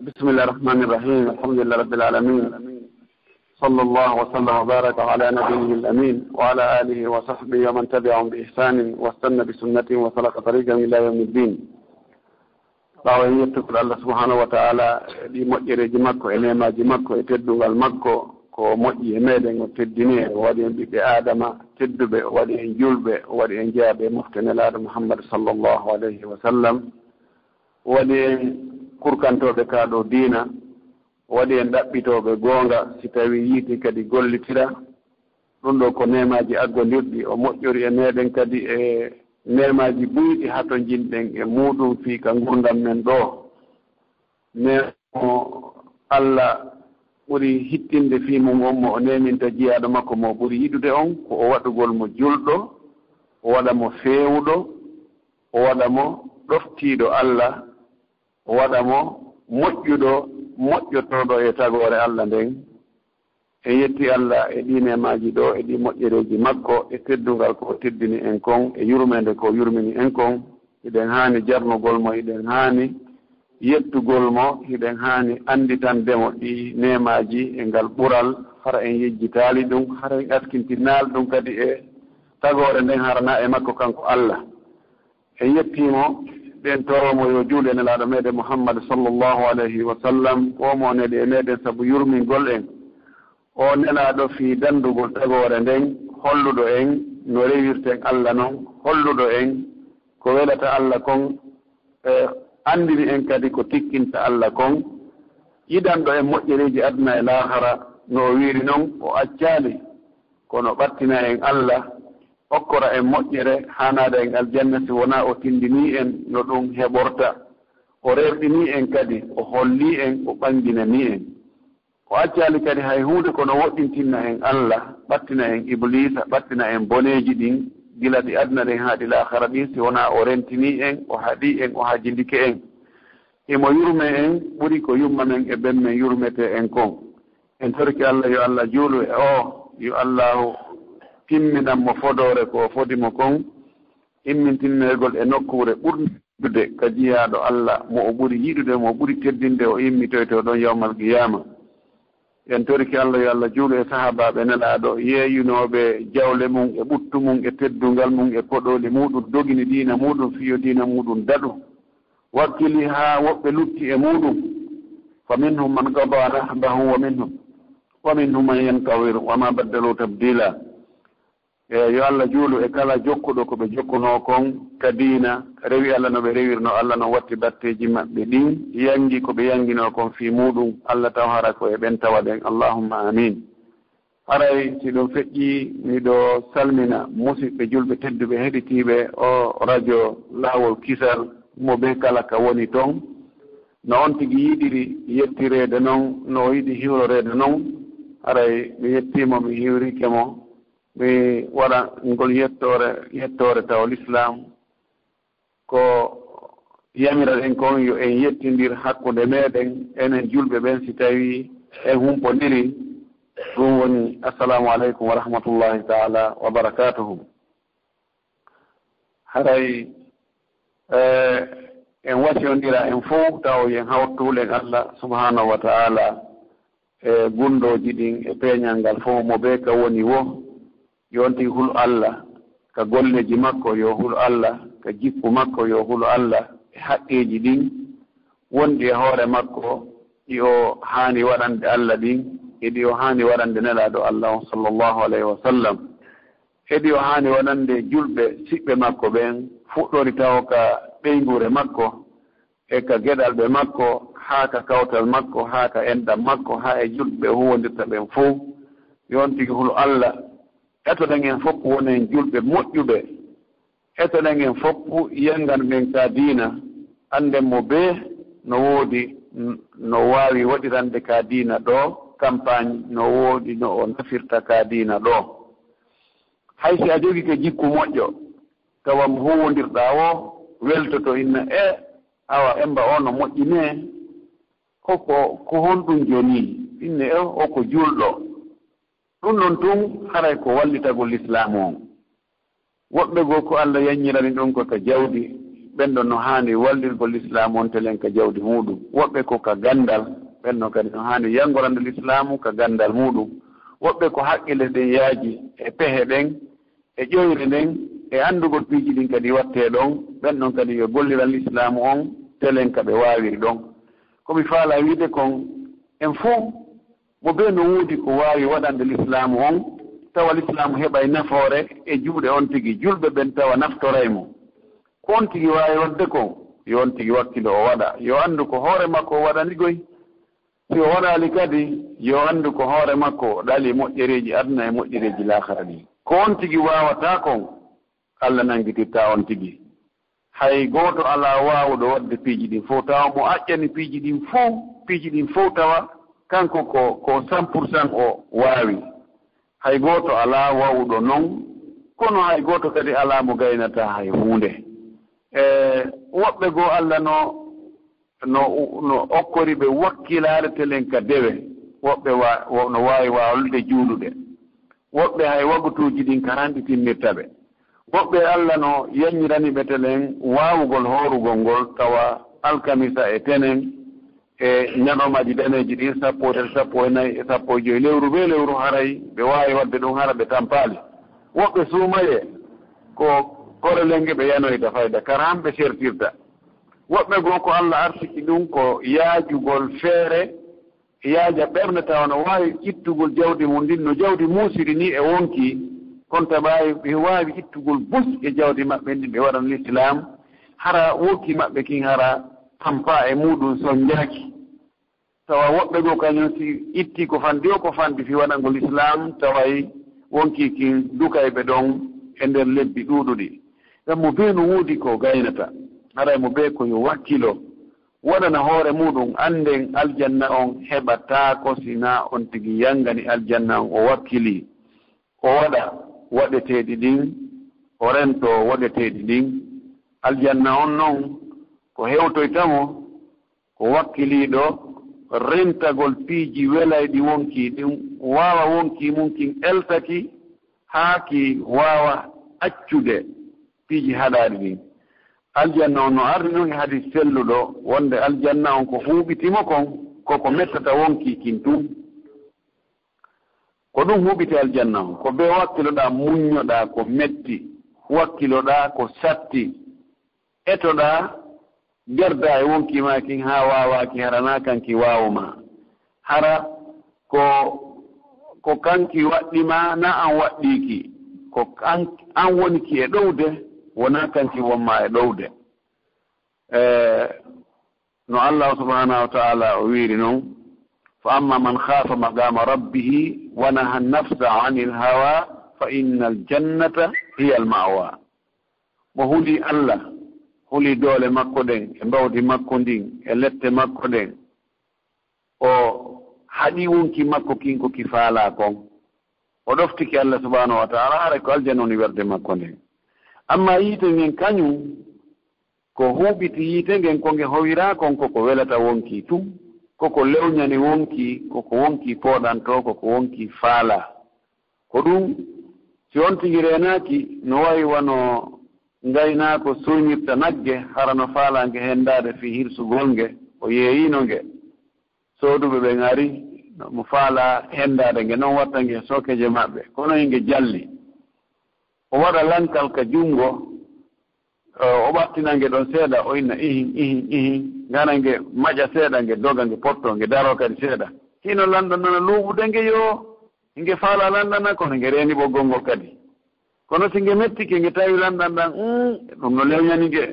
بسم الله الرحمن الرحيم الحمد لله رب العالمين صلى الله وسلم وبارك على نبيه الأمين وعلى آله وصحبه ومن تبعهم بإحسان واستنى بسنته وسلك طريقا إلى يوم الدين ɓawayi yettugol allah subahanahu wa taala ɗi moƴƴereji makko e nemaji makko e teddungal makko ko moƴƴi e meɗen o teddini o waɗi en ɓiɓɓe adama tedduɓe o waɗi en julɓe o waɗi en jeeyaɓe e moftene laaɗo mouhammad sallllahu alayhi wa sallam. O waɗi en kurkantoɓe ka ɗo diina waɗi en ɗaɓɓitoɓe goonga si tawi yiiti kadi gollitira. Ɗum ɗo ko nemaji aggodirɗi o moƴƴori e meɗen kadi e nemaji buyɗi hato jinɗen e muɗum fii ka gurdam men ɗo. Nemo allah ɓuri hittinde fii mum on mo o neminta jeyaaɗo makko mo ɓuri yiɗude on ko o waɗugol mo julɗo o waɗa mo feewuɗo o waɗa mo ɗoftiiɗo allah waɗa mo moƴƴuɗo moƴƴotoɗo e tagore allah nden. E yetti allah e ɗi nemaji ɗo e ɗi moƴƴereji makko e teddungal ko teddini en kon e yurmede ko yurmini en kon. Hiɗen haani jarnugol mo hiɗen haani yettugol mo hiɗen haani annditandemo ɗi nemaji e ngal ɓural. Hara en yejjitaali ɗum hara en askintinaal ɗum kadi e tagoore nden harana e makko kanko allah. En yettiimo ɓen toromo yo juule e nelaɗo meɗen mouhammad sallllahu alayhi wa sallam. Omo neɗe e meɗen saabu yurmingol en. O nelaɗo fi dandugol tagore nden holluɗo en no rewirten allah noon holluɗo en ko welata allah kon e andini en kadi ko tikkinta allah kon. Yiɗanɗo en moƴƴereji aduna e lahara no o wiiri noon o accaali kono ɓattina en allah hokkora en moƴƴere ha en aljanna si wona o tindini en no ɗum heɓorta. O rewɗini en kadi o holli en o ɓanginani en. O accali kadi hay hunde kono woɗɗintinna en allah ɓattina en iblisa ɓattina en boneji ɗin gila ɗi adna ɗen haa ɗi lahara ɗin si wona o rentini en o haɗi en o hajindike en. Imo yurme en ɓuri ko yumma men e ɓen men yurmete en kon. En torki allah yo allah juulu e o yo allahu timminan mo fodore ko fodimo kon immintinnergol e nokkure ɓurdude ka jiyaaɗo allah mo o ɓuri yiɗude mo o ɓuri teddinde o immitoyto ɗon yawmal qiyama. En toriki allah yo allah juulo e sahabaɓe nelaɗo yeeyunoɓe jawle mum e ɓuttu mum e teddungal mum e koɗoli muɗum dogini diina muɗum fiyo diina muɗum daɗu. Wakkili haa woɓɓe lutti e muɗum. Fa minhum man gaba nahbahu wa minhum. Wa minhum man yentawir wama baddalu tabdila. eyi yo allah juulu e kala jokkuɗo ko ɓe jokkuno kon ka diina rewi allah no ɓe rewirno allah no watti batteji maɓɓe ɗin yangi ko ɓe yangino kon fi muɗum allah taw hara ko e ɓen tawa ɗen. Allahumma amin haray si ɗum feƴƴi miɗo salmina musidɓe julɓe tedduɓe heɗitiɓe o radio laawol kisal mo ɓe kala ka woni toon no on tigi yiɗiri yettirede noon no o yiɗi hiwrorede noon haray mi yettima mi hiwrike mo. ɓe waɗa ngol yettore yettore taw l'islam ko yamiraɗen kon yo en yettindir hakkunde meɗen enen julɓe ɓen si tawi en humpodiri ɗum woni assalamu aleykum wa rahmatullahi taala wa barakatuhu. Haray e, en wasiyondira en fof taw yen hawtulen allah subhanahu wa taala e gundoji ɗin e peeñal ngal fof mo ɓe ka woni wo. yonti hul allah ka golleji makko yo hul allah ka jippu makko yo hul allah e haqqeji ɗin wonɗi e hoore makko ɗi o haani waɗande allah ɗin e ɗi o haani waɗande nelaaɗo allah on sallllahu alayhi wa sallam. E ɗi o haani waɗande julɓe siɓɓe makko ɓen fuɗɗori taw ka ɓeygure makko e ka geɗal ɓe makko haa ka kawtal makko haa ka enɗam makko haa e julɓe huwondirta ɓen fof yontigi hul allah etoɗen en fof wonen julɓe moƴƴuɓe. Etoɗen en fof yengan men ka diina. Anden mo bee no woodi no waawi waɗirande ka diina ɗo. Campagne no woodi no o nafirta ka diina ɗo. Hay si a jogi ke jikku moƴƴo tawa mo huwondirɗaa o weltoto inna e awa emba o no moƴƴinee. Koko ko honɗum jonii inne e o ko julɗo ɗum noon tun haray ko wallitagol l'islamu on. Woɓɓe goo ko allah yaññirani ɗum ko ka jawdi ɓenɗon no haani wallirgol l'islamu on telen ka jawdi muɗum woɓɓe ko ka gandal ɓenɗon kadi no haani yangorande l'islamu ka gandal muɗum woɓɓe ko haqqille ɗen yaaji e pehe ɗen e ƴoyre nden e anndugol piiji ɗin kadi wattee ɗon ɓenɗon kadi yo golliran l'islamu on telen ka ɓe waawiri ɗon. Komi faala wiide kon en fuu mo be no woodi ko waawi waɗande l'islamu on tawa l'islamu heɓa e nafoore e juuɗe on tigi. Julɓe ɓen tawa naftora e mum ko on tigi waawi waɗde ko yo on tigi wakkilo o waɗa. Yo anndu ko hoore makko o waɗani goyi si o waɗaali kadi yo anndu ko hoore makko o ɗali e moƴƴereeji aduna e moƴƴereeji laakara ɗi. Ko on tigi waawataa kon allah nanngitirtaa on tigi. Hay gooto alaa waawuɗo waɗde piiji ɗin fof tawa mo aƴƴani piiji ɗin fof piiji ɗin fof tawa kanko ko ko 100% o waawi. Hay gooto alaa wawuɗo noon kono hay gooto kadi alaa mo gaynata hay huunde. E woɓɓe goo allah no no no okkori ɓe wakkilaare telen ka dewe woɓɓe wa no waawi waawlude juuluɗe woɓɓe hay wagutuuji ɗin karanɗi tinnirta ɓe. Woɓɓe allah no yañirani ɓe telen waawugol hoorugol ngol tawa alkamisa e tenen e ñanomaji ɗeneji ɗin sappo tati sappo e nayyi e sappo e joyi. Lewru be lewru haray ɓe wawi wadde ɗum hara ɓe tampaali. Woɓɓe suumaye ko korelenge ɓe yanoyta fayda kara han ɓe sertirta. Woɓɓe goo ko allah artiki ɗum ko yaajugol feere yaaja ɓerde tawa no waawi ittugol jawdi mum ndin no jawdi muusiri ni e wonki kono taɓa ɓe waawi ittugol bus e jawdi maɓɓe ndin ɓe waɗan l'islam. Hara wonki maɓɓe kin hara tampa e muɗum son jaaki tawa woɓɓe goo kañum si itti ko fanndi o ko fanndi fi waɗangol islam taway wonki kin dukayɓe ɗon e nder lebbi ɗuuɗuɗi. Ngam mo bee no wuudi ko gaynata haray mo bee ko yo wakkilo. Waɗana hoore muɗum annden aljanna on heɓataako sina on tigi yanngani aljanna on o wakkili. O waɗa waɗeteeɗi ɗin o rento waɗeteeɗi ɗin. Aljanna on noon ko hewtoytamo ko wakkiliiɗo rentagol piiji welayɗi wonki ɗin waawa wonki mum kin eltaki haa ki waawa accude piiji haɗaaɗi ɗin aljanna on no ardi noon e hadi selluɗo wonde aljanna on ko huuɓitimo kon koko mettata wonki kin tun ko ɗum huɓite aljanna on ko be wakkiloɗaa muññoɗaa ko metti wakkiloɗaa ko satti etoɗaa gerda e wonkima kin ha wawa kin harana kanki wawuma hara ko ko kanki waɗɗima na an waɗɗiki ko an woniki e ɗowde wona kanki wonma e ɗowde. E no allah subhanahu wa taala o wiiri noon fa amma man khafa maqama rabbihi wa naha nafsa ani l hawa fa inna aljannata hiya almawa. Mo huuli allah huli doole makko ɗen e mbawdi makko ndin e lette makko ɗen o haɗi wonki makko kinko ki faala kon. O ɗoftiki allah subahanahu wa taala hara ko aljana woni werde makko nden. Amma yiite ngen kañum ko huuɓiti yiite ngen ko nge howira kon koko welata wonki tum koko lewñani wonki koko wonki pooɗanto koko wonki faala. Ko ɗum si on tigi reenaaki no wayi wano ngaynaako soñirta nagge harano faalaange heen ndaade fi hirsugol nge o yeeyiino nge. Sooduɓe ɓe ngari mo faala henndaade nge noon watta nge sokeje maɓɓe. Kono e nge jalli. O waɗa lankal ka junngo o ɓattina nge ɗon seeɗa o inna ihin ihin ihin ngana nge maƴa seeɗa nge doga nge potto nge daro kadi seeɗa. Hino lanɗanana luuɓude nge yo nge faala lanɗana kono nge reeni ɓoggol ngol kadi. kono si nge mettike nge tawi lanɗan ɗan eh, ɗum no lewñani nge.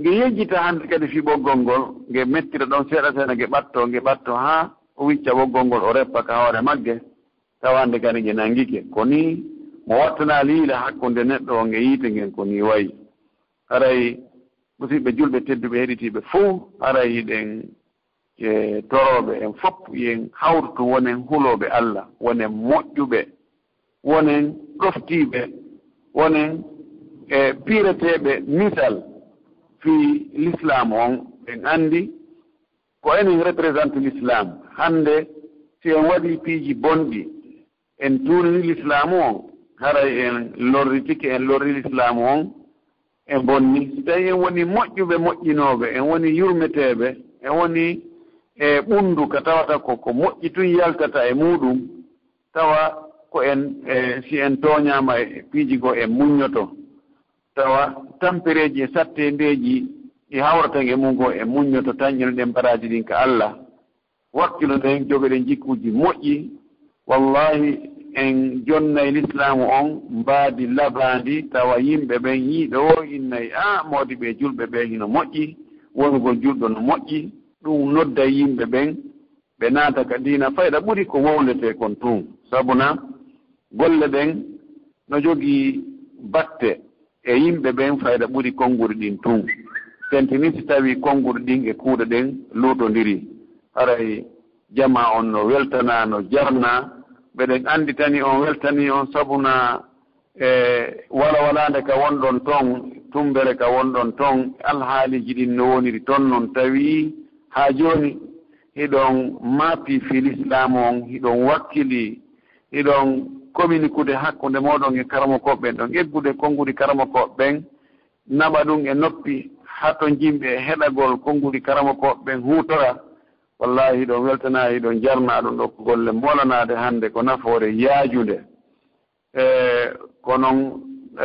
Nge yejjita hannde kadi fi ɓoggol ngol nge mettira ɗon seeɗa seeɗa nge ɓatto nge ɓatto haa o wicca ɓoggol ngol o reppa ka hoore magge tawande kadi nge nanngike ko ni mo wattana liila hakkunde neɗɗo o nge yiite ngen ko ni wayi. Haray musidɓe julɓe tedduɓe heɗitiiɓe fof haray hiɗen e torooɓe en fof yen hawrutu wonen hulooɓe allah wonen moƴƴuɓe wonen ɗoftiiɓe. wonen e piireteeɓe misal fii l'islam on. Ɓen anndi ko enen représente l'islam. Hannde si en waɗii piiji bonɗi en tuulni l'islamu on haray en lorritike en lorri l'islamu on e bonni. So tawii en woni moƴƴuɓe moƴƴinooɓe en woni yurmeteeɓe en woni e ɓunndu ka tawata ko ko moƴƴi tun yaltata e muɗum tawa ko en e si en tooñaama e piiji goo en muññoto. Tawa tampereeji e sattendeeji ɗi hawratan e mum goo e muññoto tañƴino ɗen baraaji ɗin ko allah. Wakkilo nden jogoɗen jikkuuji moƴƴi. Wallahi en jonnay l'islamu on mbaadi labaandi. Tawa yimɓe ɓen yiiɓe o innayi a moodi ɓe julɓe ɓe hino moƴƴi. Wonugol julɗo no moƴƴi. Ɗum nodda yimɓe ɓen. Ɓe naata ka diina fayɗa ɓuri ko wowlete kon tun sabu na golle ɗen no jogii batte e yimɓe ɓen fayda ɓuri konnguri ɗin tun. Tentini si tawii konnguri ɗin e kuuɗe ɗen luuɗondiri haray jama on no weltana no jarna mbeɗen annditani on weltani on sabuna e wala walaande ka wonɗon toon tumbere ka wonɗon toon alhaaliji ɗin no woniri toon noon tawii haa jooni hiɗon maapi fil islamu on hiɗon wakkili hiɗon communicude hakkunde moɗon e karama koɓeɓen ɗon. Eggude konngude karama koɓeɓen naɓa ɗum e noppi hato jimɓe e heɗagol konngude karama koɓeɓen huutora. Wallahi ɗon weltana hiɗon jarna ɗum ɗo ko golle molanade hannde ko nafoore yaajunde e ko noon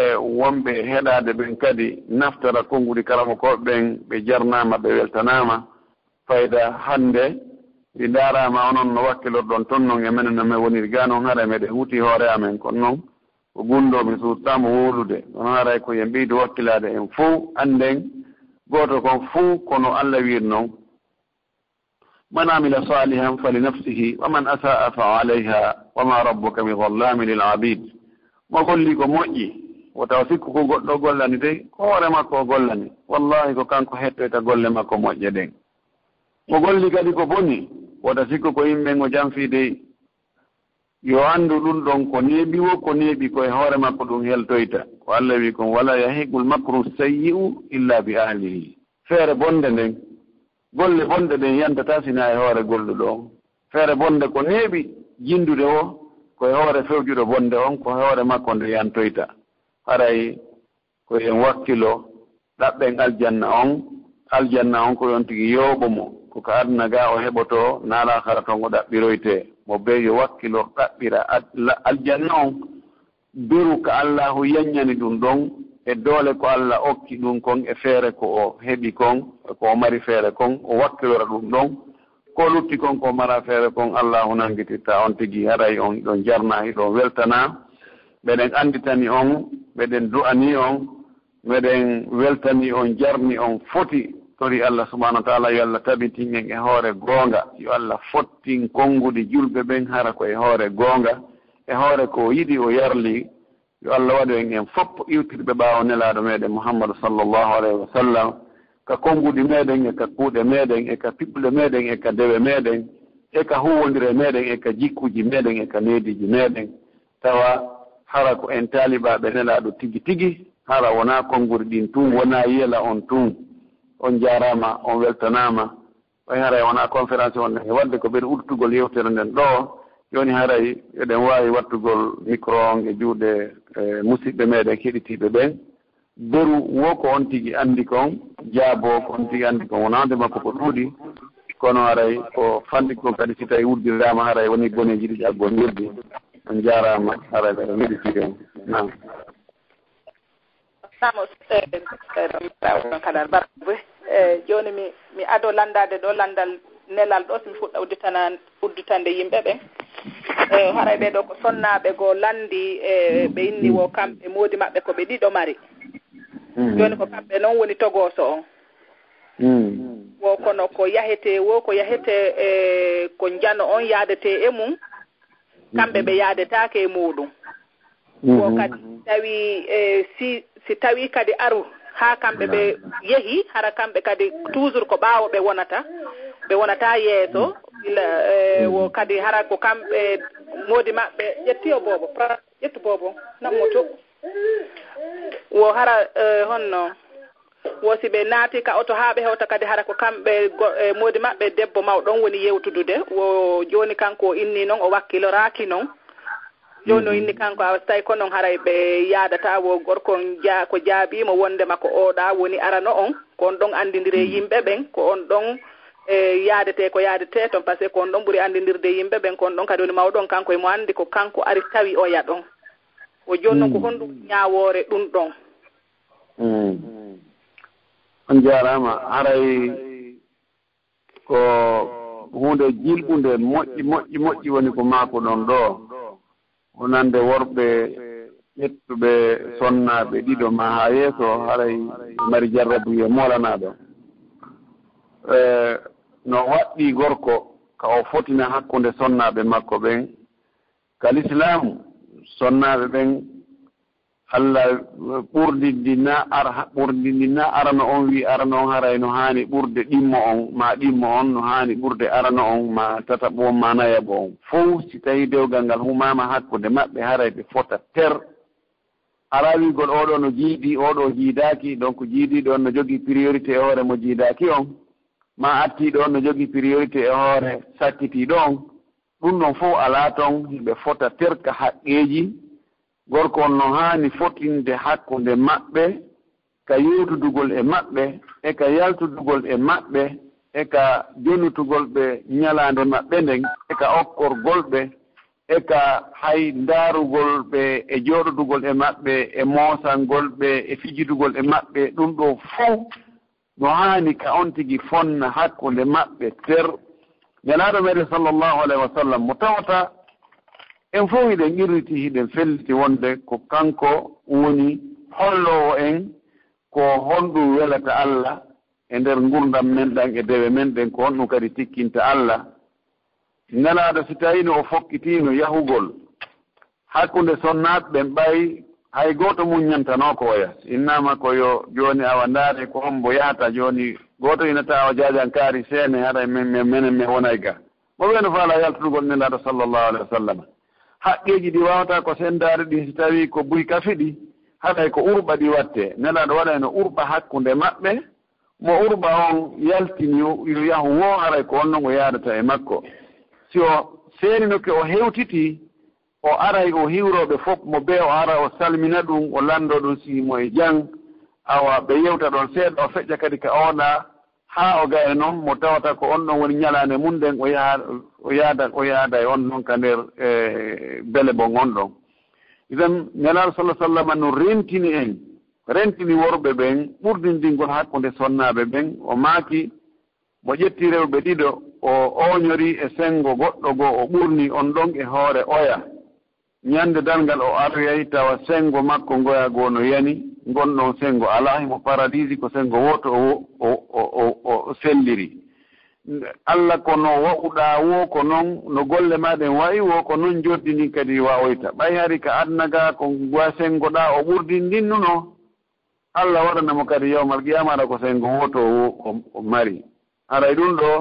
e wonɓe heɗade ɓen kadi naftara konngude karama koɓe ɓen ɓe jarnama ɓe weltanama fayda hannde. ɗi ndaarama onon no wakkilorɗon toon noon e menen amen woniri ga noon hara meɗe huuti hoore amen kono noon ko gunɗo mi suttama wolude kono haara ko yen wakkilade en fo annden gooto kon fo kono allah wir noon man amila salihan fali nafsihi wa man asaa fa alayha wa ma rabbuka bi dhallami lil abid mo golli ko moƴƴi o taw sikku ko goɗɗo gollani dey ko hoore makko o gollani. Wallahi ko kanko hettoyta golle makko moƴƴe ɗen. Mo golli kadi ko boni wota sikku ko yimɓe ngo janfi dey yo anndu ɗum ɗon ko neeɓi wo ko neeɓi koye hoore makko ɗum heltoyta. Ko allah wi kon wala yahigul macru sayyi'u illa bi ahlihi. Feere bonde nden golle bonɗe ɗen yantata sina e hoore golluɗo on. Feere bonde ko neeɓi jindude o koye hoore fewjuɗo bonde on ko hoore makko nde yantoyta. Haray koyen wakkilo ɗaɓɓen aljanna on aljanna on ko yon tigi yooɓo mo. koko aduna ga o heɓoto naala hara ton o ɗaɓɓiroyte mo be yo wakkilo ɗaɓɓira aljanna on. Beru ko allahu yanñani ɗum ɗon e doole ko allah okki ɗum kon e feere ko o heɓi kon e ko o mari feere kon o wakkilora ɗum ɗon. Ko lutti kon ko mara feere kon allahu nangititta on tigi haray on iɗon jarna iɗon weltana. Ɓeɗen annditani on ɓeɗen du'ani on meɗen weltani on jarni on foti. tori allah subahanahu wa taala yo allah tabitinen e hoore goonga yo allah fottin konngude julɓe ɓen hara ko e hoore goonga e hoore ko yiɗi o yarli yo allah waɗu en en fof iwtirɓe ɓaawo nelaaɗo meeɗen mouhammadou sallllahu alayhi wa sallam ka konngudi meeɗen e ka kuuɗe meeɗen e ka piɓɓule meeɗen e ka dewe meeɗen e ka huwondire e meeɗen e ka jikkuji meeɗen e ka neediji meeɗen. Tawa hara ko en taaliɓaaɓe nelaaɗo tigi tigi hara wonaa konnguri ɗin tun wonaa yiyala on tun on jarama on weltanama. On haray wona conférence wonne. Wadde ko ɓeɗa urtugol yewtere nden ɗo joni haray eɗen wawi wattugol micro on e juuɗe e musidɓe meɗen keɗitiɓe ɓen. Boru wo ko on tigui andi kon jaabo ko on tigui andi kon wonande makko ko ɗuuɗi. Kono haray ko fanɗi kon kadi si tawi wuddirama haray woni boneji ɗi e aggo nirdi on jarama haray ɓeɗo meɗitiɗen nam samo kadar barbe e joni mi mi ado landade ɗo landal nelal ɗo somi fuɗɗa udditana udditande yimɓe ɓe e eh, haray ɓe ɗo ko sonnaɓe goo landi e ɓe inni wo kamɓe moodi maɓɓe ko ɓe ɗiɗo mari. Hmm. Joni ko kamɓe noon woni togoso on. Hmm. Wo kono ko yahete wo ko yahete e ko jano on yaadete e mum kamɓe ɓe hmm. yaadetake e muɗum. Wo kadi tawi e si si tawi kadi aru ha kamɓe ɓe yeehi hara kamɓe kadi toujours ko ɓaawo ɓe wonata ɓe wonata yeeso. Ila eh, wo mm. kadi hara ko kamɓe moodi maɓɓe ƴettiyo boobo ƴettu boobo nammoto. Wo hara eh, honno wo si ɓe naati ka oto haa ɓe hewta kadi hara ko kamɓe eh, moodi maɓɓe debbo mawɗon woni yewtudude wo jooni kanko o inni noon o wakkiloraaki noon joni noon mhm. inni kanko a so tawi ko noon haray ɓe yaadata wo gorko ja ko jaabima wonde makko oɗa woni arano on ko on ɗon andidiri e mhm. yimɓe ɓen ko on ɗon e yaadete ko yaadete toon par ce que ko on ɗon ɓuuri andidirde yimɓe ɓen ko on ɗon kadi woni mawɗon kanko emo andi ko kanko ari tawi oya ɗon o joni noon ko mhm. honɗum ñawore ɗum ɗon. On jarama haray ko hunde jilɓude moƴƴi moƴƴi moƴƴi woni ko maako ɗon ɗo. wonande worɓe ƴettuɓe sonnaɓe ɗiɗo ma ha yeeso haray mari jarrabu e molanaɗo. No waɗɗi gorko ka o fotina hakkunde sonnaɓe makko ɓen ka l'islamu sonnaɓe ɓen allah ɓurdidina ar ɓurdidina arana on wi arana on haray no haani ɓurde ɗimmo on ma ɗimmo on no haani ɓurde arana on ma tataɓo on ma nayaɓo on. Fof si tawi dewgal ngal humama hakkude maɓɓe haray ɓe fota ter. Arawigol oɗo no jiiɗi oɗo jiidaki donc jiidiɗo on no jogii priorité e hoore mo jiidaki on. Ma attiɗo on no jogii priorité e hoore sakkitiɗo on. Ɗum ɗon fof alaa toon hiɓe fota terka haqqeeji gorko on no haani fotinde hakkunde maɓɓe ka yewtudugol e maɓɓe e ka yaltudugol e maɓɓe e ka jonutugol ɓe ñalaande maɓɓe nden e ka okkorgol ɓe e ka hay ndaarugol ɓe e jooɗodugol e maɓɓe e moosangol ɓe e fijidugol e maɓɓe ɗum ɗo fof no haani ka on tigi fonna hakkunde maɓɓe ter. Nelaaɗo meɗen sallllahu alayhi wa sallam mo tawata en fof hiɗen irriti hiɗen felliti wonde ko kanko woni hollowo en ko honɗum welata allah e nder gurdam men ɗan e dewe men ɗen ko honɗum kadi tikkinta allah. Ngalaaɗo si tawino o fokkitiino yahugol hakkunde sonnaat ɓen ɓay hay gooto muññantanoo ko oya innama ko yo jooni awa ndaare ko hombo yahata jooni gooto inata awa jaajankaari seene haɗa men menen mi wonay ga. Mo ɓeeno faala yaltugol nelaɗo sallllahu alih wa sallam haqqeji ɗi wawata ko sendare ɗi si tawi ko buy kafe ɗi haɗay ko urɓa ɗi watte. Nelaɗo waɗay no urɓa hakkunde maɓɓe mo urɓa on yaltini yo yahu wo haray ko wonno o yadata e makko. Si o seeni nokke o hewtiti o aray o hiwroɓe fof mo be o ara o salmina ɗum o lando ɗum sihimo e jang awa ɓe yewta ɗon seeɗa o feƴƴa kadi ka ona haa o gaye noon mo tawata ko on ɗon woni ñalaande mum nden o yaha o yaada o yaada e on ɗon ka nder e bele bon on ɗon iden nelaal sallah sallam no rentini en rentini worɓe ɓen ɓurdindingol hakkunde sonnaaɓe ɓen o maaki mo ƴetti rewɓe ɗiɗo o ooñori e senngo goɗɗo goo o ɓurni on ɗon e hoore oya. Ñannde dalngal o aroyay tawa senngo makko ngoya goo no yani. gonɗon sengo ala himo paradisi ko sengo woto o o selliri. Allah kono wa'uɗa wo ko noon no golle maɗen wayi wo ko noon joddini kadi wawoyta. Ɓay hari ka adnaga ko wa sengoɗa o ɓurdindinnuno allah waɗanamo kadi yawmal qiyama ko sengo woto wo o mari. Aray ɗum ɗo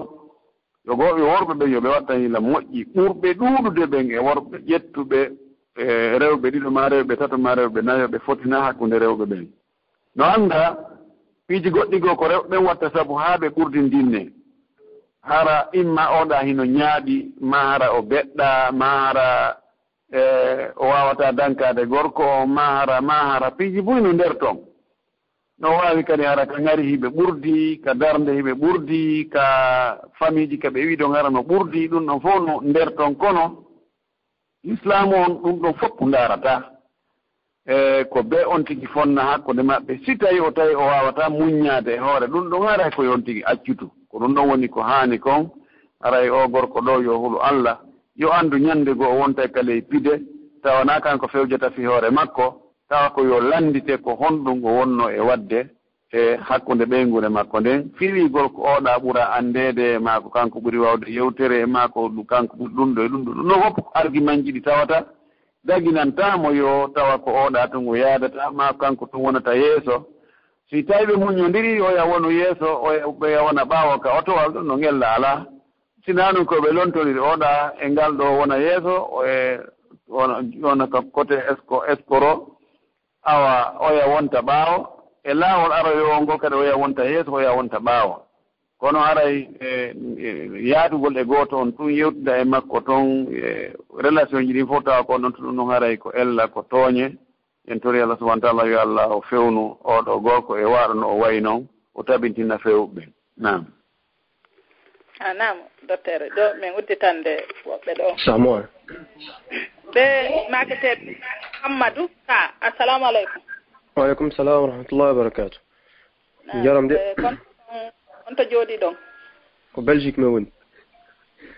yo goɓe worɓe ɓen yoɓe watta hila moƴƴi. Ɓurɓe ɗuɗude ɓen e worɓe ƴettuɓe e rewɓe ɗiɗo ma rewɓe tato ma rewɓe nayo ɓe fotina hakkunde rewɓe ɓen. No annda piiji goɗɗi goo ko rewɓe ɓen watta sabu haa ɓe ɓurdindinne. Hara imma oɗa hino ñaaɗi ma hara o beɗɗa ma hara e o wawata dankade gorko o ma hara ma hara piiji boy no nder toon no wawi kadi hara ka ngari hiɓe ɓurdi ka darde hiɓe ɓurdi ka famille ji ka kaɓe wiɗon hara no ɓurdi ɗum ɗon fof no nder toon kono. l'islam on ɗum ɗon fof ko ndaarata. E ko be on tigi fonna hakkude maɓɓe. Si tawi o tawi o wawata muññaade e hoore ɗum ɗon aray ko yon tigi accutu. Ko ɗum ɗon woni ko haani kon aray o gorko ɗo yo hulu allah. Yo anndu ñannde goo o wonta e kala e pide. Tawana kan ko fewjata fi hoore makko tawa ko yo lanndite ko honɗum o wonno e waɗde e hakkunde ɓeygure makko nden. Fiwi ko oɗa ɓura andede maako kanko ɓuri wawde yewtere e maako kanko ɓuri ɗum ɗo e ɗum ɗo. Ɗum ɗo hoppo argument ji ɗi tawata daginantamo yo tawa ko oɗa tun o yadata ma kanko tun wonata yeeso. Si tawi ɓe muñodiri oya wonu yeeso oya wona ɓaawo ka otowal ɗon no ngella ala. Sina koɓe lontoriri oɗa e ngal ɗo wona yeeso e wona ka côté esco escoro awa oya wonta ɓaawo. e laawol aroyowo ngo kadi oya wonta yeeso oya wonta ɓaawa kono haray e, e, yaatugol e gooto on ɗum yewtida e makko toon e relation ji ɗin fof tawa ko noon to ɗum noon haray ko ella ko tooñe. En tori allah subahana taala yo allah o fewnu oɗo gorko e waaɗo no o wayi noon o tabintinna fewɓe. Ɓen nam a ah, nam docteur ɗo min udditande woɓɓe ɗo. Samoa ɓe maketeɓe hammadou ka assalamu aleykum. waleykum salam wa rahmatullahi wa barakatu jaram de. Eh, on to jooɗi ɗon? Ko belgique mi woni.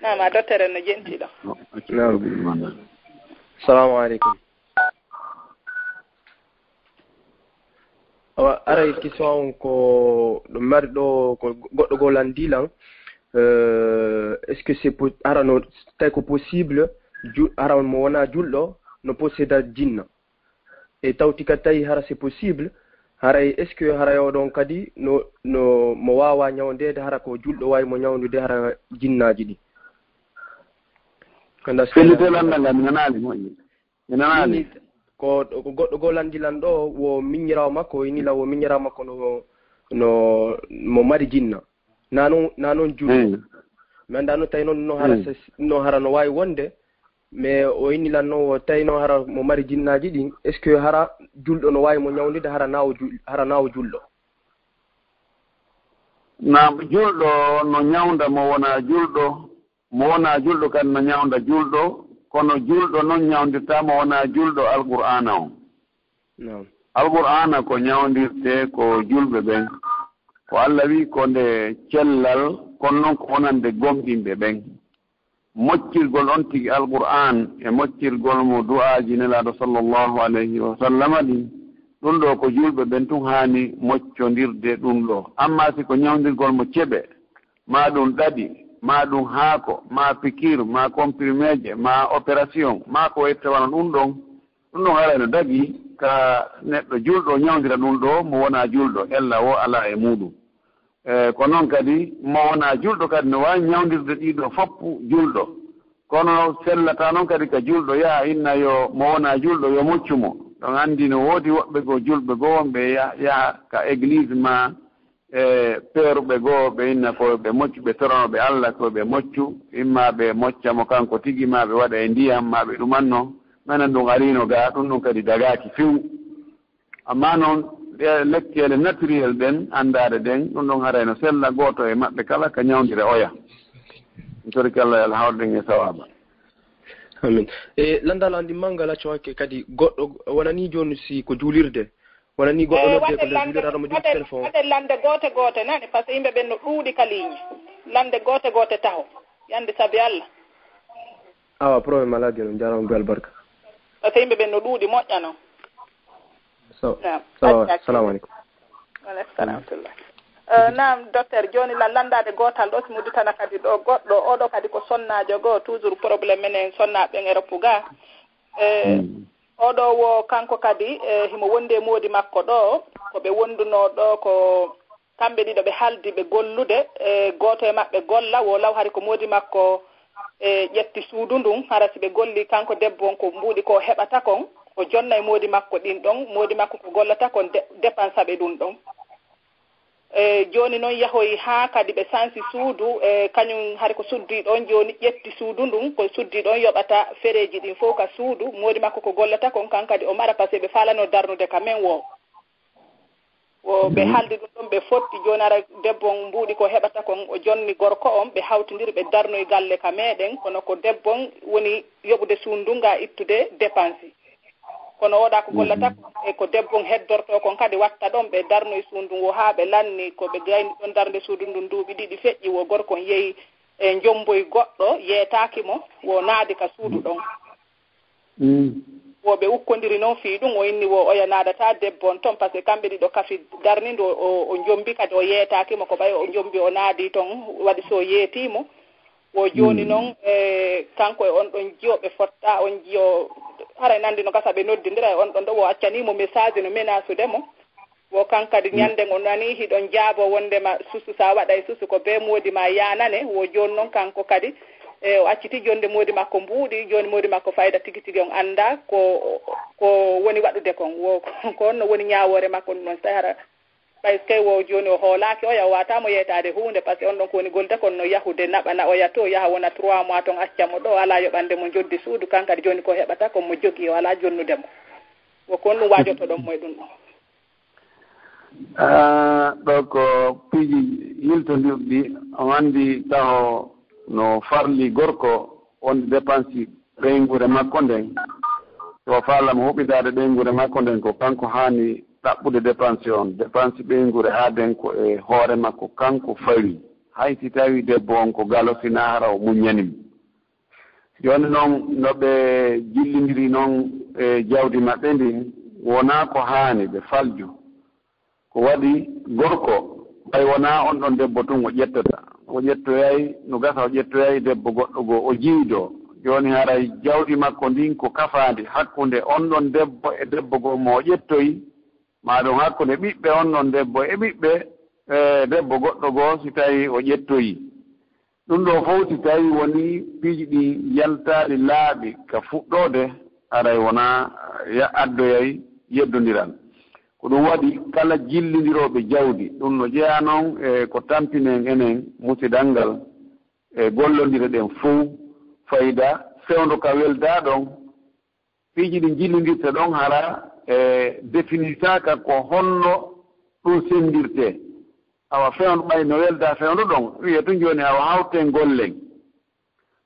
Nama dottere no jentiɗo nam salamu aleykum. Awa aray question on ko ɗo mari ɗo ko goɗɗo goo landilan est eh, ce que c'est arano tawi ko possible ara mo wona julɗo no posséda jinna? e tawti kadi tawi hara c'est possible haray e est ce que haray oɗon kadi no no mo wawa ñawdede hara ko julɗo wawi mo ñawdude hara jinnaji ɗi? Fellitelandaga mi nanali moƴƴi. Mi nanali ko ko goɗɗo goo landilan ɗo wo miñirawo makko inila wo miñirawo makko no no mo mari jinna. Na noon na noon julɗo. Mi annda noon tawi noon no hara no hara no wawi wonde mais o innilanno o tawino hara mo mari jinnaji ɗin est ce que hara julɗo no wawi mo ñawdide hara nawo hara nawo julɗo? Nam julɗo no ñawda mo wona julɗo mo wona julɗo kadi no ñawda julɗo kono julɗo noon ñawdirta mo wona julɗo alqur'ana o. Alqur'ana ko ñawdirte ko julɓe ɓen. Ko allah wi ko nde cellal kono noon ko wonande gomɗinɓe ɓen. moccirgol on tigi alqur'an e moccirgol mo du'aji nelaɗo sallllahu alayhi wa sallama ɗin ɗum ɗo ko julɓe ɓen tun haani moccodirde ɗum ɗo. Amma si ko ñawdirgol mo ceɓe ma ɗum ɗaɗi ma ɗum haako ma pikir ma comprimé je ma opération ma ko wettewana ɗum ɗon ɗum ɗon ara no dagi ka neɗɗo julɗo ñawdira ɗum ɗo mo wona julɗo ella wo ala e muɗum E, ko noon kadi mo wona julɗo kadi no wawi ñawdirde ɗiɗo foppu julɗo. Kono sellata noon kadi ko julɗo yaha inna yo mo wona julɗo yo moccumo ɗon anndi no woodi woɓɓe goo julɓe goo wonɓe yaha ka église ma e peeruɓe goo ɓe inna ko ɓe moccu ɓe toranoɓe allah ko ɓe moccu. Imma ɓe moccamo kanko tigi ma ɓe waɗa e ndiyam ma ɓe ɗumanno. Nanan ɗum arino ga ɗum ɗum kadi dagaaki few amma noon E lekkele naturel ɗen andade ɗen ɗum ɗon harayno sella goto e maɓɓe kala ka ñawdire oya. Torki allah al hawrden e, e sawaba amin. E landala andi acco hakke kadi goɗɗo wonani joni si ko juulirde? Wonani goɗɗo eh, nodde ko juulirde aɗamo jogii téléphone? waɗe lande goote goote nani par ce que yimɓe ɓen no ɗuuɗi ka ligne lande goote goote taho yande sabi allah. Awa probléme aladi noon jarama be albarka. Par ce que yimɓe ɓen no ɗuuɗi moƴƴa noon. salamu aleykum. aleykum. Salamtullah nam docteur joni la landade gotal ɗo simudu tana kadi ɗo goɗɗo oɗo kadi ko sonnajo goo toujours probléme menen sonnaɓen e roppu ga e hmm. oɗo wo kanko kadi e himo wondi e moodi makko ɗo koɓe wonduno ɗo ko kamɓe ɗiɗo ɓe haldi ɓe gollude e goto e maɓɓe golla wo law hari ko moodi makko e ƴetti suudu ndun hara si ɓe golli kanko debbo on ko mbuuɗi ko heɓata kon. o jonna e moodi makko ɗin ɗon moodi makko ko gollata kon dépense aɓe ɗum ɗon. E joni noon yahoy ha kadi ɓe sansi suudu e kañum hay ko suddi ɗon joni ƴetti suudu ndun ko suddi ɗon yoɓata fereji ɗin fof ka suudu moodi makko ko gollata kon kan kadi o mara par ce que ɓe falano darnude ka men wo. O mhm. ɓe haldi ɗum ɗon ɓe fotti joni ara debbo on mbuuɗi ko heɓata kon o jonni gorko on ɓe hawtidiri ɓe darnoye galle ka meɗen kono ko debbon woni yoɓude suudu nga ittude dépense kono oɗa ko gollata mhm. e ko debbon heddorto kon kadi watta ɗon ɓe darnoye suudu ngo haa ɓe lanni ko ɓe gayni ɗon darde suudu ndun duuɓi ɗiɗi feƴƴi wo gorkon yehi e jomboye goɗɗo yeetaaki mo wo naadi ka suudu ɗon. Mm. Wo ɓe ukkodiri noon fii ɗum o inni wo oya naadata debbo on toon par ce que kamɓe ɗiɗo kafi darnidu o jombi kadi o yeetakimo ko ɓay o jombi o naadi toon waɗi so yeetimo bon jooni hmm. noon e kanko e on ɗon jiyo ɓe fotta on jiyo haray e nandi no gasa ɓe noddidira e on ɗon ɗo o accanimo message no ménasudemo wo kan kadi hmm. ñande ngo nani hiɗon jaabo wondema susu sa waɗa e susu ko be moodi ma yanane wo joni noon kanko kadi e o acciti jonde moodi makko mbuuɗi joni moodi makko fayida tigi tigi on anda ko ko woni waɗude kon. Wo ko on no woni ñawore makko ɗum noon so tawi hara ɓay kay wow joni o hoolaki oya watamo yeytade hunde par ce que on ɗon kowoni golde kono no yahude naɓana oya to yaha wona trois mois toon accamo ɗo ala yoɓande mo joddi suudu kankadi joni ko heɓata komo jogui o ala jonnudemo woko on ɗum wajoto ɗon moye ɗum ɗon. Ah, ɗo ko piiji yiltodirɗi o anndi taho no farli gorko wonde dépense reynguure makko nden. To faalama hoɓɓitaade ɗeynguure makko nden ko kanko haani ɗaɓɓude dépense on. Dépense ɓeyngure haaden ko e hoore makko. Kanko fawi. Hay si tawi debbo on ko galo hara o muñanimo jooni noon no ɓe jillindiri noon e jawdi maɓɓe ndin wonaa ko haani ɓe falju. Ko waɗi gorko. Ɓay wonaa on ɗon debbo tun o ƴettata. O ƴettoyay no gasa o ƴettoyay debbo goɗɗo goo o jiidoo jooni haray jawdi makko ndin ko kafaandi hakkunde on ɗon debbo e debbo goo mo o ƴettoyi. maɗum hakkunde ɓiɓɓe on noon debbo e ɓiɓɓe e debbo goɗɗo goo si tawi o ƴettoyi. Ɗum ɗo fof si tawi woni piiji ɗi yaltaaɗi laaɓi ka fuɗɗoode aray wonaa addoyay yeddondiral. Ko ɗum waɗi kala jillindirooɓe jawdi. Ɗum no jeya noon e ko tampinen enen musidal ngal e gollondira ɗen fof. Fayida fewndo ka weldaa ɗon piiji ɗi jillindirta ɗon hara e définitaka ko honno ɗum sendirte. Awa fewndo ɓay no welda fewndo ɗon wiye tun joni awa hawte gollen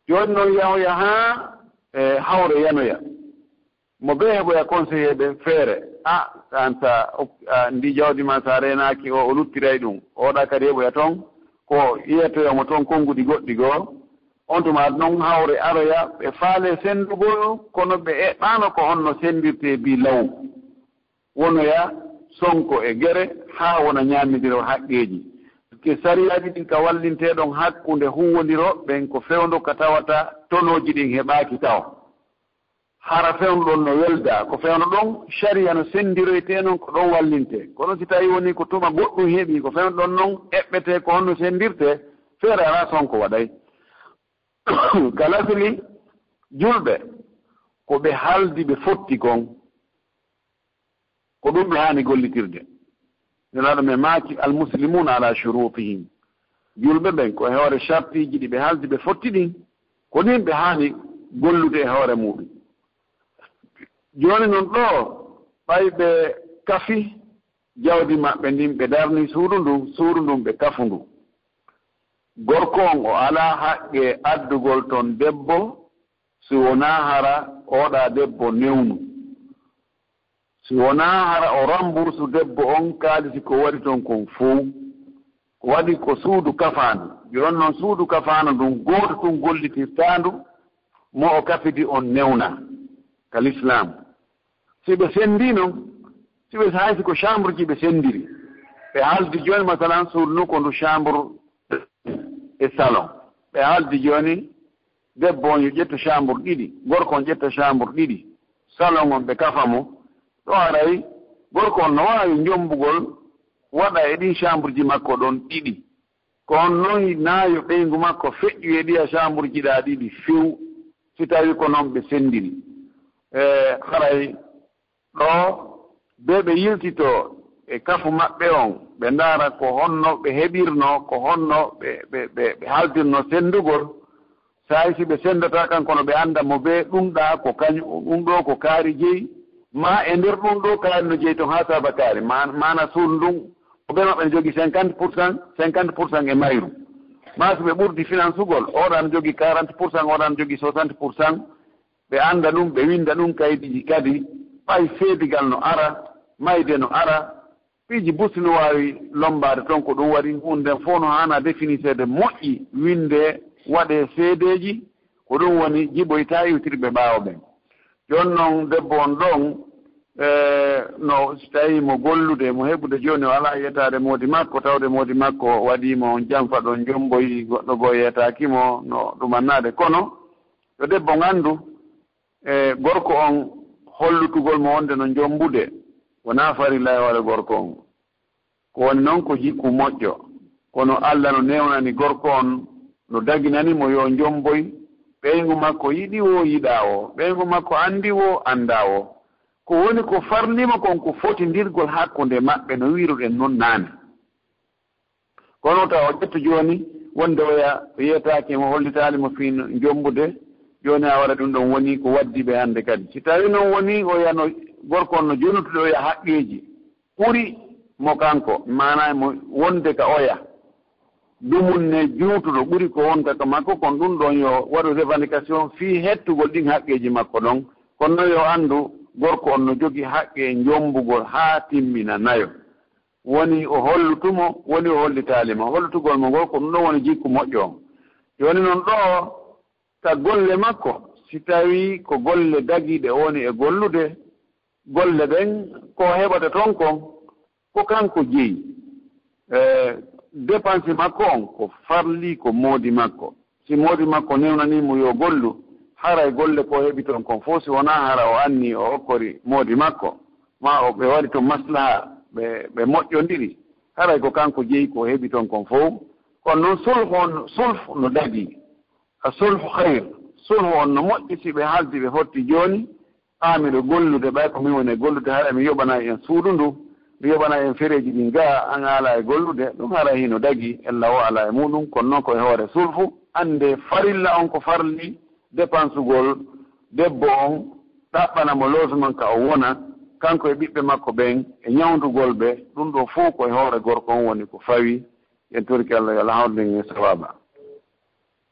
joni noon yahoya ha e hawre yanoya. Mo be heɓoya conseillé ɓe feere. A an sa ndi jawdi ma sa renaki o o luttiray ɗum. Oɗa kadi heɓoya toon ko yiyatoyamo toon konnguɗi goɗɗi goo. on tuma noon hawre aroya ɓe faale senndugol kono ɓe eɗɗaano ko honno sendirte bi law. Wonoya sonko e gere haa wona ñaamidiro haqqeeji. Ke sariyaaji ɗin ka wallintee ɗon hakkunde huwondiro ɓen ko fewndo ka tawata tonooji ɗin heɓaaki tawa. Hara fewno ɗon no welda ko fewno ɗon sariya no senndiroytee noon ko ɗon wallintee kono si tawii woni ko tuma goɗɗum heɓii ko fewno ɗon noon eɓɓetee ko honno senndirtee feere alaa sonko waɗay. galasili julɓe ko ɓe haaldi ɓe fotti kon ko ɗum ɓe haani gollitirde jonaɗo mi maaki almuslimuna ala shurutihim. Julɓe ɓen ko e hoore chartiji ɗi ɓe haaldi ɓe fotti ɗin ko ɗin ɓe haani gollude e hoore muɗum. Jooni noon ɗo ɓay ɓe kafi jawdi maɓɓe ndin ɓe darni suudu ndun suudu ndun ɓe kafu ndu. gorko on o alaa haqqe addugol toon debbo si wonaa hara oɗaa debbo newnu. Si wonaa hara o rambursu debbo on kaalisi ko waɗi toon kon fow ko waɗi ko suudu kafaandu. Jooni noon suudu kafaandu ndun gooto tun gollitirtaandu mo o kafiti on newna ka l'islam si ɓe senndino si ɓe haysi ko chambre ji ɓe senndiri ɓe haaldi jooni masalan suudu nu ko ndu chambre e salon. Ɓe haaldi jooni debbo on yo ƴetta chambre ɗiɗi gorko on ƴetta chambre ɗiɗi. Salon on ɓe kafa mo. Ɗo aray gorko on no waawi jombugol waɗa e ɗin chambre ji makko ɗon ɗiɗi. Ko on noon naayo ɓeygu makko feƴƴu e ɗiya chambre ji ɗaa ɗiɗi few si tawii ko noon ɓe senndini e haray ɗo be ɓe yiltitoo e kafu maɓɓe on ɓe ndaara ko honno ɓe heɓirno ko honno ɓe ɓe haaldirno senndugol sahay si ɓe senndata kan kono ɓe annda mo bee ɗum ɗaa ko kañum ɗum ɗo ko kaari jeyi. Ma e ndeer ɗum ɗo kaari no jeyi toon haa saaba kaari. Mana suul ndun ko ɓe maɓɓe ne jogii cinquante pour cent cinquante pour cent e mayru. Ma so ɓe ɓurdi finance ugol financegol no jogii quarante pour cent no jogii soixante pour cent ɓe annda ɗum ɓe winnda ɗum kayidiji kadi. Ɓay seedigal no ara mayde no ara piiji busti no waawi lombade toon ko ɗum waɗi hunden fof no haana définitede moƴƴi winde waɗe seedeji ko ɗum woni jiɓoyta yewtirɓe ɓaawo ɓen. Jooni noon debbo on ɗon e no so tawii mo gollude mo heɓude jooni o alaa yetaade moodi makko tawde moodi makko waɗiimo on janfa ɗon jomboyi goɗɗo goo yetaakimo no ɗumannaade kono. Yo debbo nganndu e gorko on hollutugol mo wonde no jombude wona farilla e waɗa gorko on ko woni noon ko jikku moƴƴo. Kono allah no newnani gorko on no daginanimo yo jomboy ɓeygu makko yiɗi o yiɗa o ɓeygu makko andi o anda o ko woni ko farlima kon ko fotindirgol hakkunde maɓɓe no wiruɗen noon naane. Kono taw o ƴetto jooni wonde oya wiyetake mo hollitalimo fi jombude jooni a waɗa ɗum ɗon woni ko waddiɓe hannde kadi. Si tawi noon woni o yano gorko on no jonnutuɗo oya haqqeeji. Ɓuri mo kanko mana mo wonde ka oya. Ɗumun ne juutuɗo ɓuri ko wonka ka makko kono ɗum ɗon yo waɗu revendication fii hettugol ɗin haqqeeji makko ɗon. Kono noon yo anndu gorko on no jogii haqqe jombugol haa timmina nayo woni o hollutumo woni o hollitaalimo hollutugol mo ngol ko ɗum ɗon woni jikku moƴƴo on joni noon ɗo ka golle makko si tawii ko golle dagiiɗe woni e gollude golle ɗen ko heɓata toon kon ko kanko jeyi. E, dépense makko on ko farli ko moodi makko. Si moodi makko newnanimo yo gollu haray e golle ko heɓi toon kon fof si wonaa hara o anni o hokkori moodi makko. Ma o ɓe waɗi to maslaha ɓe ɓe moƴƴondiri. Haray e ko kanko jeyi ko heɓi toon kon fof kono noon sulhu on sulhu no dagii a sulhu hayre sulhu on no moƴƴi si ɓe haaldi ɓe hotti jooni. ha gollude ɓay ko min woni e gollude haɗa mi yoɓana en suudu ndu mi yoɓana en fereji ɗi ga an ala e gollude ɗum hara hino dagi ella o ala e muɗum kono noon koye hoore sulfu. Annde farilla on ko farli dépensugol debbo on ɗaɓɓanamo logement ka o wona kanko e ɓiɓɓe makko ɓen e ñawdugol ɓe ɗum ɗo fof koye hoore gorko on woni ko fawi. En torki allah yo allah hawdin e sawaba.